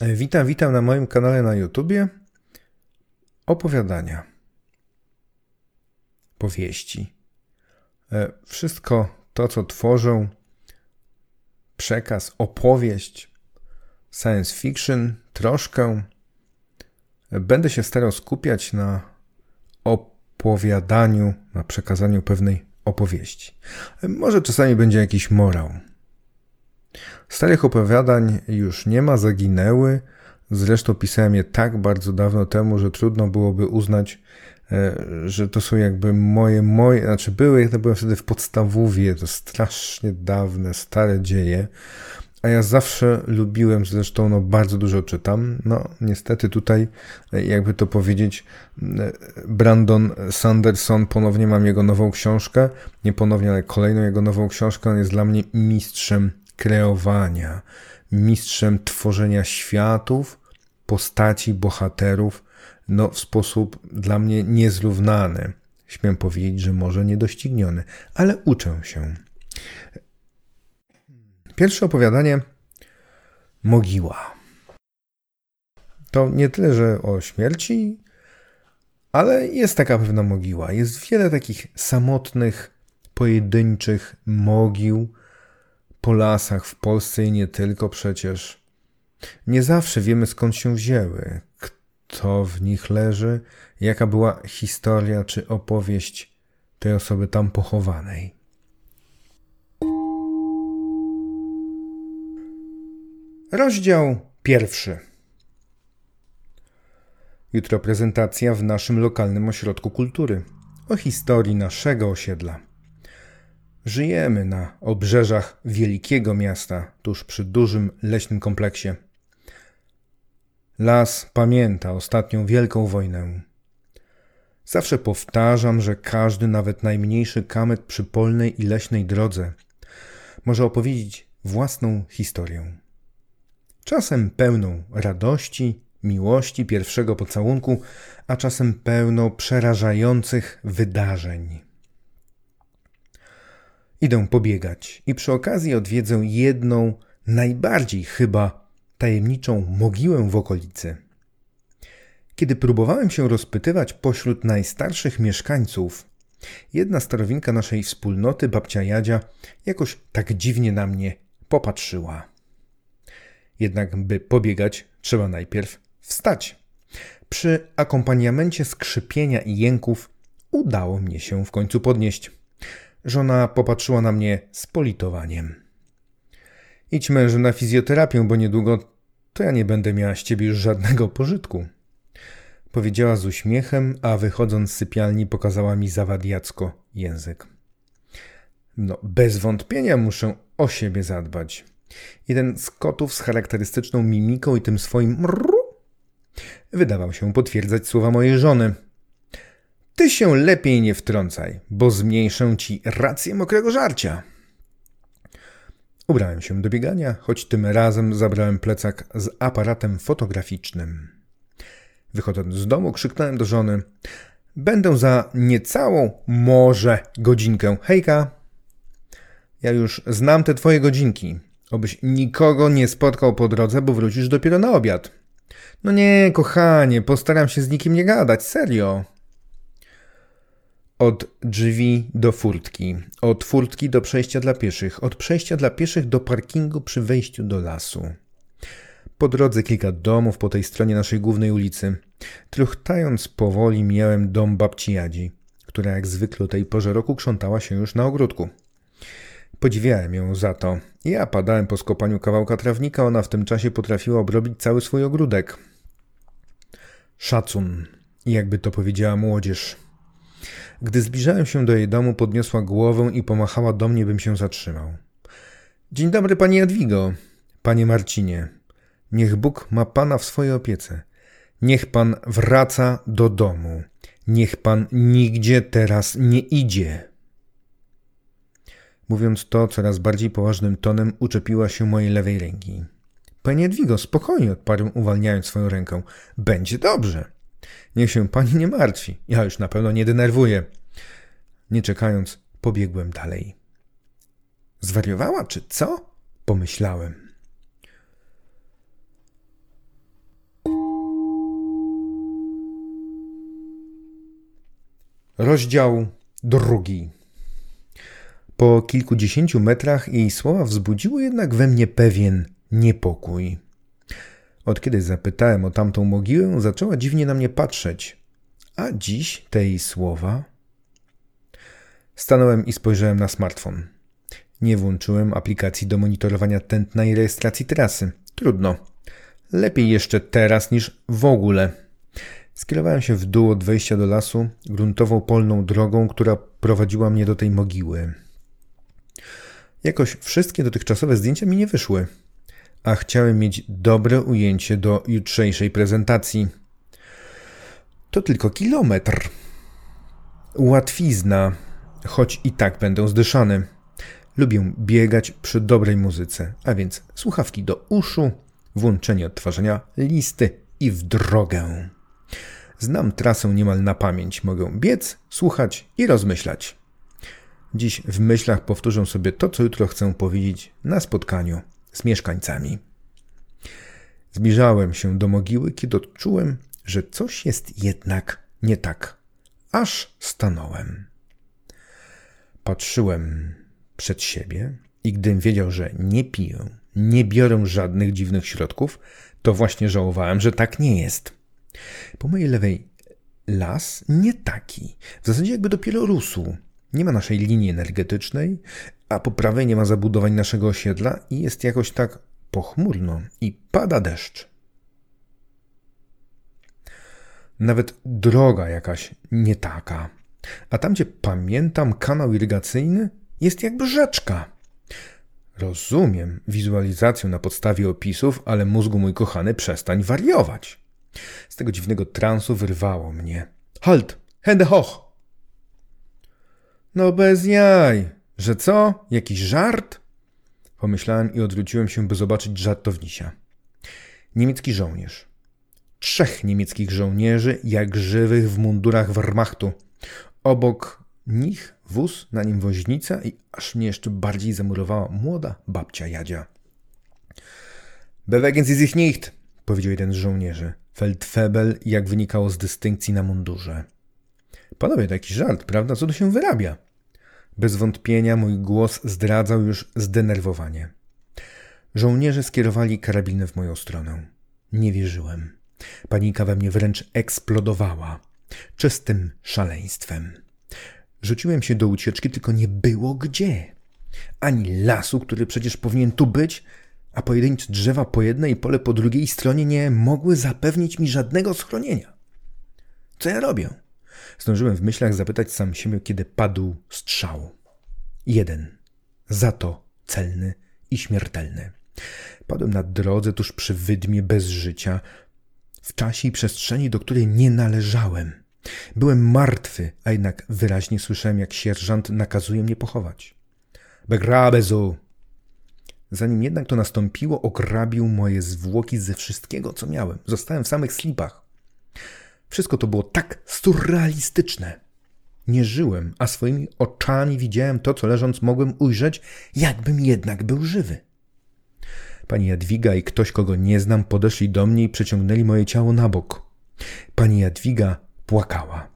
E, witam, witam na moim kanale na YouTubie. Opowiadania, powieści. E, wszystko to, co tworzą, przekaz, opowieść, science fiction, troszkę. E, będę się starał skupiać na opowiadaniu, na przekazaniu pewnej opowieści. Może czasami będzie jakiś morał. Starych opowiadań już nie ma, zaginęły. Zresztą pisałem je tak bardzo dawno temu, że trudno byłoby uznać, e, że to są jakby moje, moje, znaczy były, jak to byłem wtedy w podstawówie, to strasznie dawne, stare dzieje, a ja zawsze lubiłem, zresztą no bardzo dużo czytam, no niestety tutaj, e, jakby to powiedzieć, e, Brandon Sanderson, ponownie mam jego nową książkę, nie ponownie, ale kolejną jego nową książkę, on jest dla mnie mistrzem kreowania, mistrzem tworzenia światów, postaci, bohaterów, no w sposób dla mnie niezrównany. Śmiem powiedzieć, że może niedościgniony, ale uczę się. Pierwsze opowiadanie Mogiła. To nie tyle, że o śmierci, ale jest taka pewna mogiła. Jest wiele takich samotnych, pojedynczych mogił, po lasach w Polsce i nie tylko przecież. Nie zawsze wiemy skąd się wzięły, kto w nich leży, jaka była historia czy opowieść tej osoby tam pochowanej. Rozdział pierwszy. Jutro prezentacja w naszym lokalnym ośrodku kultury o historii naszego osiedla. Żyjemy na obrzeżach wielkiego miasta, tuż przy dużym leśnym kompleksie. Las pamięta ostatnią wielką wojnę. Zawsze powtarzam, że każdy, nawet najmniejszy kamyk przy polnej i leśnej drodze może opowiedzieć własną historię. Czasem pełną radości, miłości, pierwszego pocałunku, a czasem pełną przerażających wydarzeń. Idę pobiegać i przy okazji odwiedzę jedną, najbardziej chyba tajemniczą mogiłę w okolicy. Kiedy próbowałem się rozpytywać pośród najstarszych mieszkańców, jedna starowinka naszej wspólnoty, babcia Jadzia, jakoś tak dziwnie na mnie popatrzyła. Jednak, by pobiegać, trzeba najpierw wstać. Przy akompaniamencie skrzypienia i jęków udało mnie się w końcu podnieść. Żona popatrzyła na mnie z politowaniem. Idź mężu na fizjoterapię, bo niedługo to ja nie będę miała z ciebie już żadnego pożytku. Powiedziała z uśmiechem, a wychodząc z sypialni pokazała mi zawadiacko język. No, bez wątpienia muszę o siebie zadbać. Jeden z kotów z charakterystyczną mimiką i tym swoim mrru wydawał się potwierdzać słowa mojej żony – ty się lepiej nie wtrącaj, bo zmniejszę ci rację mokrego żarcia. Ubrałem się do biegania, choć tym razem zabrałem plecak z aparatem fotograficznym. Wychodząc z domu, krzyknąłem do żony: Będę za niecałą, może godzinkę. Hejka! Ja już znam te twoje godzinki. Obyś nikogo nie spotkał po drodze, bo wrócisz dopiero na obiad. No nie, kochanie, postaram się z nikim nie gadać, serio. Od drzwi do furtki, od furtki do przejścia dla pieszych, od przejścia dla pieszych do parkingu przy wejściu do lasu. Po drodze kilka domów po tej stronie naszej głównej ulicy. Truchtając powoli miałem dom babci Jadzi, która jak zwykle o tej porze roku krzątała się już na ogródku. Podziwiałem ją za to. Ja padałem po skopaniu kawałka trawnika, ona w tym czasie potrafiła obrobić cały swój ogródek. Szacun, jakby to powiedziała młodzież. Gdy zbliżałem się do jej domu, podniosła głowę i pomachała do mnie, bym się zatrzymał. Dzień dobry, panie Jadwigo, panie Marcinie. Niech Bóg ma pana w swojej opiece. Niech pan wraca do domu. Niech pan nigdzie teraz nie idzie. Mówiąc to coraz bardziej poważnym tonem, uczepiła się mojej lewej ręki. Panie Jadwigo, spokojnie, odparłem, uwalniając swoją rękę. Będzie dobrze. Niech się pani nie martwi, ja już na pewno nie denerwuję. Nie czekając, pobiegłem dalej. Zwariowała czy co? Pomyślałem. Rozdział drugi. Po kilkudziesięciu metrach jej słowa wzbudziły jednak we mnie pewien niepokój. Od kiedy zapytałem o tamtą mogiłę, zaczęła dziwnie na mnie patrzeć. A dziś te jej słowa. Stanąłem i spojrzałem na smartfon. Nie włączyłem aplikacji do monitorowania tętna i rejestracji trasy. Trudno. Lepiej jeszcze teraz niż w ogóle. Skierowałem się w dół od wejścia do lasu, gruntową polną drogą, która prowadziła mnie do tej mogiły. Jakoś wszystkie dotychczasowe zdjęcia mi nie wyszły, a chciałem mieć dobre ujęcie do jutrzejszej prezentacji. To tylko kilometr. Łatwizna, choć i tak będę zdyszany. Lubię biegać przy dobrej muzyce, a więc słuchawki do uszu, włączenie odtwarzania listy i w drogę. Znam trasę niemal na pamięć. Mogę biec, słuchać i rozmyślać. Dziś w myślach powtórzę sobie to, co jutro chcę powiedzieć na spotkaniu z mieszkańcami. Zbliżałem się do mogiły, kiedy odczułem, że coś jest jednak nie tak. Aż stanąłem. Patrzyłem przed siebie i gdym wiedział, że nie piję, nie biorę żadnych dziwnych środków, to właśnie żałowałem, że tak nie jest. Po mojej lewej las nie taki. W zasadzie jakby dopiero rósł. Nie ma naszej linii energetycznej, a po prawej nie ma zabudowań naszego osiedla i jest jakoś tak pochmurno i pada deszcz. Nawet droga jakaś nie taka. A tam, gdzie pamiętam kanał irygacyjny, jest jakby rzeczka. Rozumiem wizualizację na podstawie opisów, ale mózgu mój kochany, przestań wariować. Z tego dziwnego transu wyrwało mnie. Halt! Hände hoch! No bez jaj! Że co? Jakiś żart? Pomyślałem i odwróciłem się, by zobaczyć żartownisia. Niemiecki żołnierz. Trzech niemieckich żołnierzy, jak żywych w mundurach Wehrmachtu. Obok nich wóz, na nim woźnica i aż mnie jeszcze bardziej zamurowała młoda babcia Jadzia. Bewegen Sie sich nicht, powiedział jeden z żołnierzy. Feldfebel, jak wynikało z dystynkcji na mundurze. Panowie, to jakiś żart, prawda? Co to się wyrabia? Bez wątpienia mój głos zdradzał już zdenerwowanie. Żołnierze skierowali karabiny w moją stronę. Nie wierzyłem. Panika we mnie wręcz eksplodowała. Czystym szaleństwem. Rzuciłem się do ucieczki, tylko nie było gdzie. Ani lasu, który przecież powinien tu być, a pojedyncze drzewa po jednej i pole po drugiej stronie nie mogły zapewnić mi żadnego schronienia. Co ja robię? Zdążyłem w myślach zapytać sam siebie, kiedy padł strzał. Jeden. Za to celny i śmiertelny. Padłem na drodze tuż przy wydmie bez życia, w czasie i przestrzeni, do której nie należałem. Byłem martwy, a jednak wyraźnie słyszałem, jak sierżant nakazuje mnie pochować. Begrabezu! Zanim jednak to nastąpiło, ograbił moje zwłoki ze wszystkiego, co miałem. Zostałem w samych slipach. Wszystko to było tak surrealistyczne. Nie żyłem, a swoimi oczami widziałem to, co leżąc mogłem ujrzeć, jakbym jednak był żywy. Pani Jadwiga i ktoś, kogo nie znam, podeszli do mnie i przeciągnęli moje ciało na bok. Pani Jadwiga płakała.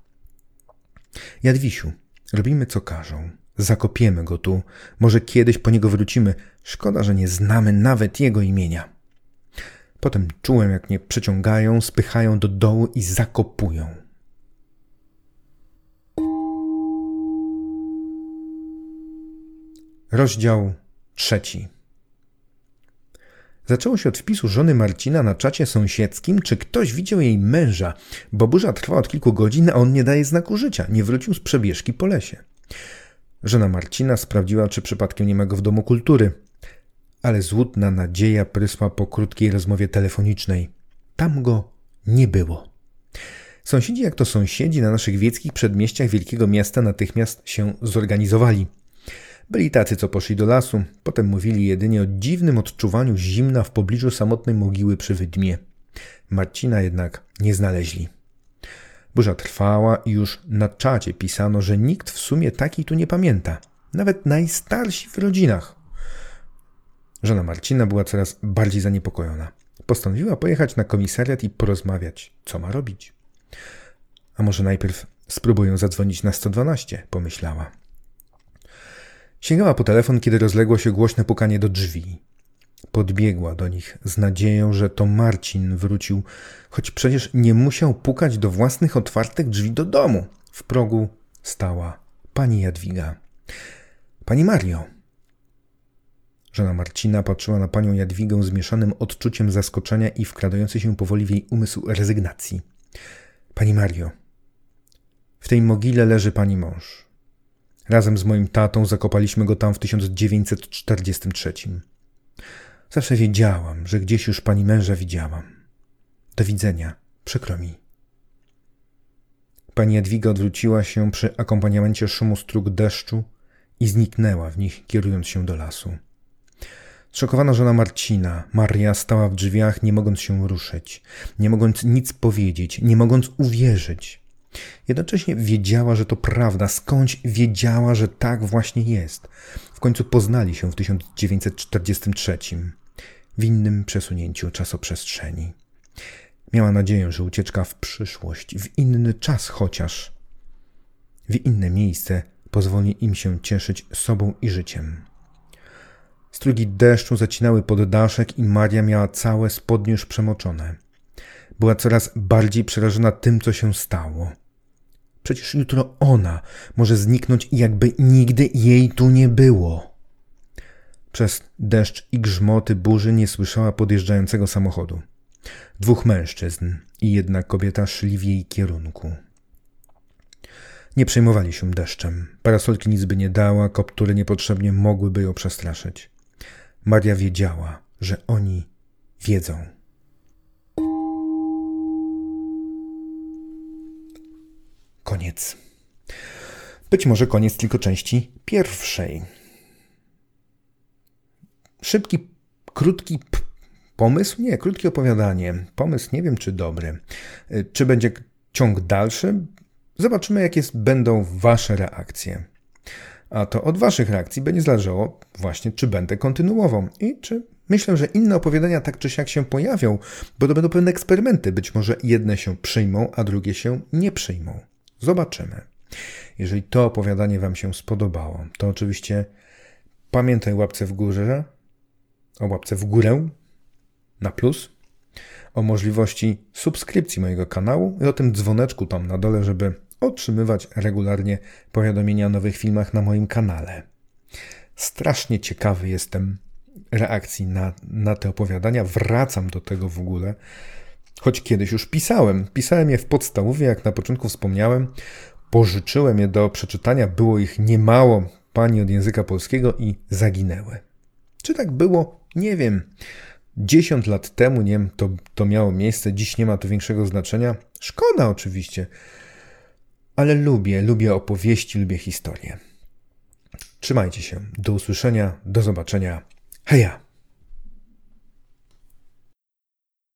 Jadwisiu, robimy co każą. Zakopiemy go tu. Może kiedyś po niego wrócimy. Szkoda, że nie znamy nawet jego imienia. Potem czułem, jak mnie przeciągają, spychają do dołu i zakopują. Rozdział trzeci. Zaczęło się od wpisu żony Marcina na czacie sąsiedzkim, czy ktoś widział jej męża, bo burza trwa od kilku godzin, a on nie daje znaku życia, nie wrócił z przebieżki po lesie. Żona Marcina sprawdziła, czy przypadkiem nie ma go w domu kultury, ale złudna nadzieja prysła po krótkiej rozmowie telefonicznej. Tam go nie było. Sąsiedzi, jak to sąsiedzi na naszych wieckich przedmieściach wielkiego miasta natychmiast się zorganizowali – byli tacy, co poszli do lasu, potem mówili jedynie o dziwnym odczuwaniu zimna w pobliżu samotnej mogiły przy wydmie. Marcina jednak nie znaleźli. Burza trwała i już na czacie pisano, że nikt w sumie takiej tu nie pamięta. Nawet najstarsi w rodzinach. Żona Marcina była coraz bardziej zaniepokojona. Postanowiła pojechać na komisariat i porozmawiać, co ma robić. A może najpierw Spróbuję zadzwonić na 112, pomyślała. Sięgała po telefon, kiedy rozległo się głośne pukanie do drzwi. Podbiegła do nich z nadzieją, że to Marcin wrócił, choć przecież nie musiał pukać do własnych otwartych drzwi do domu. W progu stała pani Jadwiga. Pani Mario. Żona Marcina patrzyła na panią Jadwigę z mieszanym odczuciem zaskoczenia i wkradającej się powoli w jej umysł rezygnacji. Pani Mario, w tej mogile leży pani mąż. Razem z moim tatą zakopaliśmy go tam w 1943. Zawsze wiedziałam, że gdzieś już pani męża widziałam. Do widzenia, przykro mi. Pani Jadwiga odwróciła się przy akompaniamencie szumu strug deszczu i zniknęła w nich, kierując się do lasu. Zszokowana żona Marcina, Maria, stała w drzwiach, nie mogąc się ruszyć, nie mogąc nic powiedzieć, nie mogąc uwierzyć. Jednocześnie wiedziała, że to prawda, skądś wiedziała, że tak właśnie jest. W końcu poznali się w 1943 w innym przesunięciu czasoprzestrzeni. Miała nadzieję, że ucieczka w przyszłość, w inny czas chociaż, w inne miejsce pozwoli im się cieszyć sobą i życiem. Strugi deszczu zacinały poddaszek i Maria miała całe spodnie już przemoczone. Była coraz bardziej przerażona tym, co się stało. Przecież jutro ona może zniknąć i jakby nigdy jej tu nie było. Przez deszcz i grzmoty burzy nie słyszała podjeżdżającego samochodu. Dwóch mężczyzn i jedna kobieta szli w jej kierunku. Nie przejmowali się deszczem. Parasolki nic by nie dała, koptury niepotrzebnie mogłyby ją przestraszyć. Maria wiedziała, że oni wiedzą. Koniec. Być może koniec tylko części pierwszej. Szybki, krótki pomysł? Nie, krótkie opowiadanie. Pomysł nie wiem, czy dobry. Y, czy będzie ciąg dalszy? Zobaczymy, jakie będą Wasze reakcje. A to od Waszych reakcji będzie zależało właśnie, czy będę kontynuował i czy myślę, że inne opowiadania tak czy siak się pojawią, bo to będą pewne eksperymenty. Być może jedne się przyjmą, a drugie się nie przyjmą. Zobaczymy. Jeżeli to opowiadanie Wam się spodobało, to oczywiście pamiętaj łapce w górze, o łapce w górę na plus, o możliwości subskrypcji mojego kanału i o tym dzwoneczku tam na dole, żeby otrzymywać regularnie powiadomienia o nowych filmach na moim kanale. Strasznie ciekawy jestem reakcji na, na te opowiadania. Wracam do tego w ogóle, choć kiedyś już pisałem. Pisałem je w podstawowie, jak na początku wspomniałem. Pożyczyłem je do przeczytania, było ich niemało pani od języka polskiego i zaginęły. Czy tak było? Nie wiem. 10 lat temu, nie wiem, to, to miało miejsce, dziś nie ma to większego znaczenia. Szkoda oczywiście ale lubię, lubię opowieści, lubię historię. Trzymajcie się. Do usłyszenia, do zobaczenia. Heja!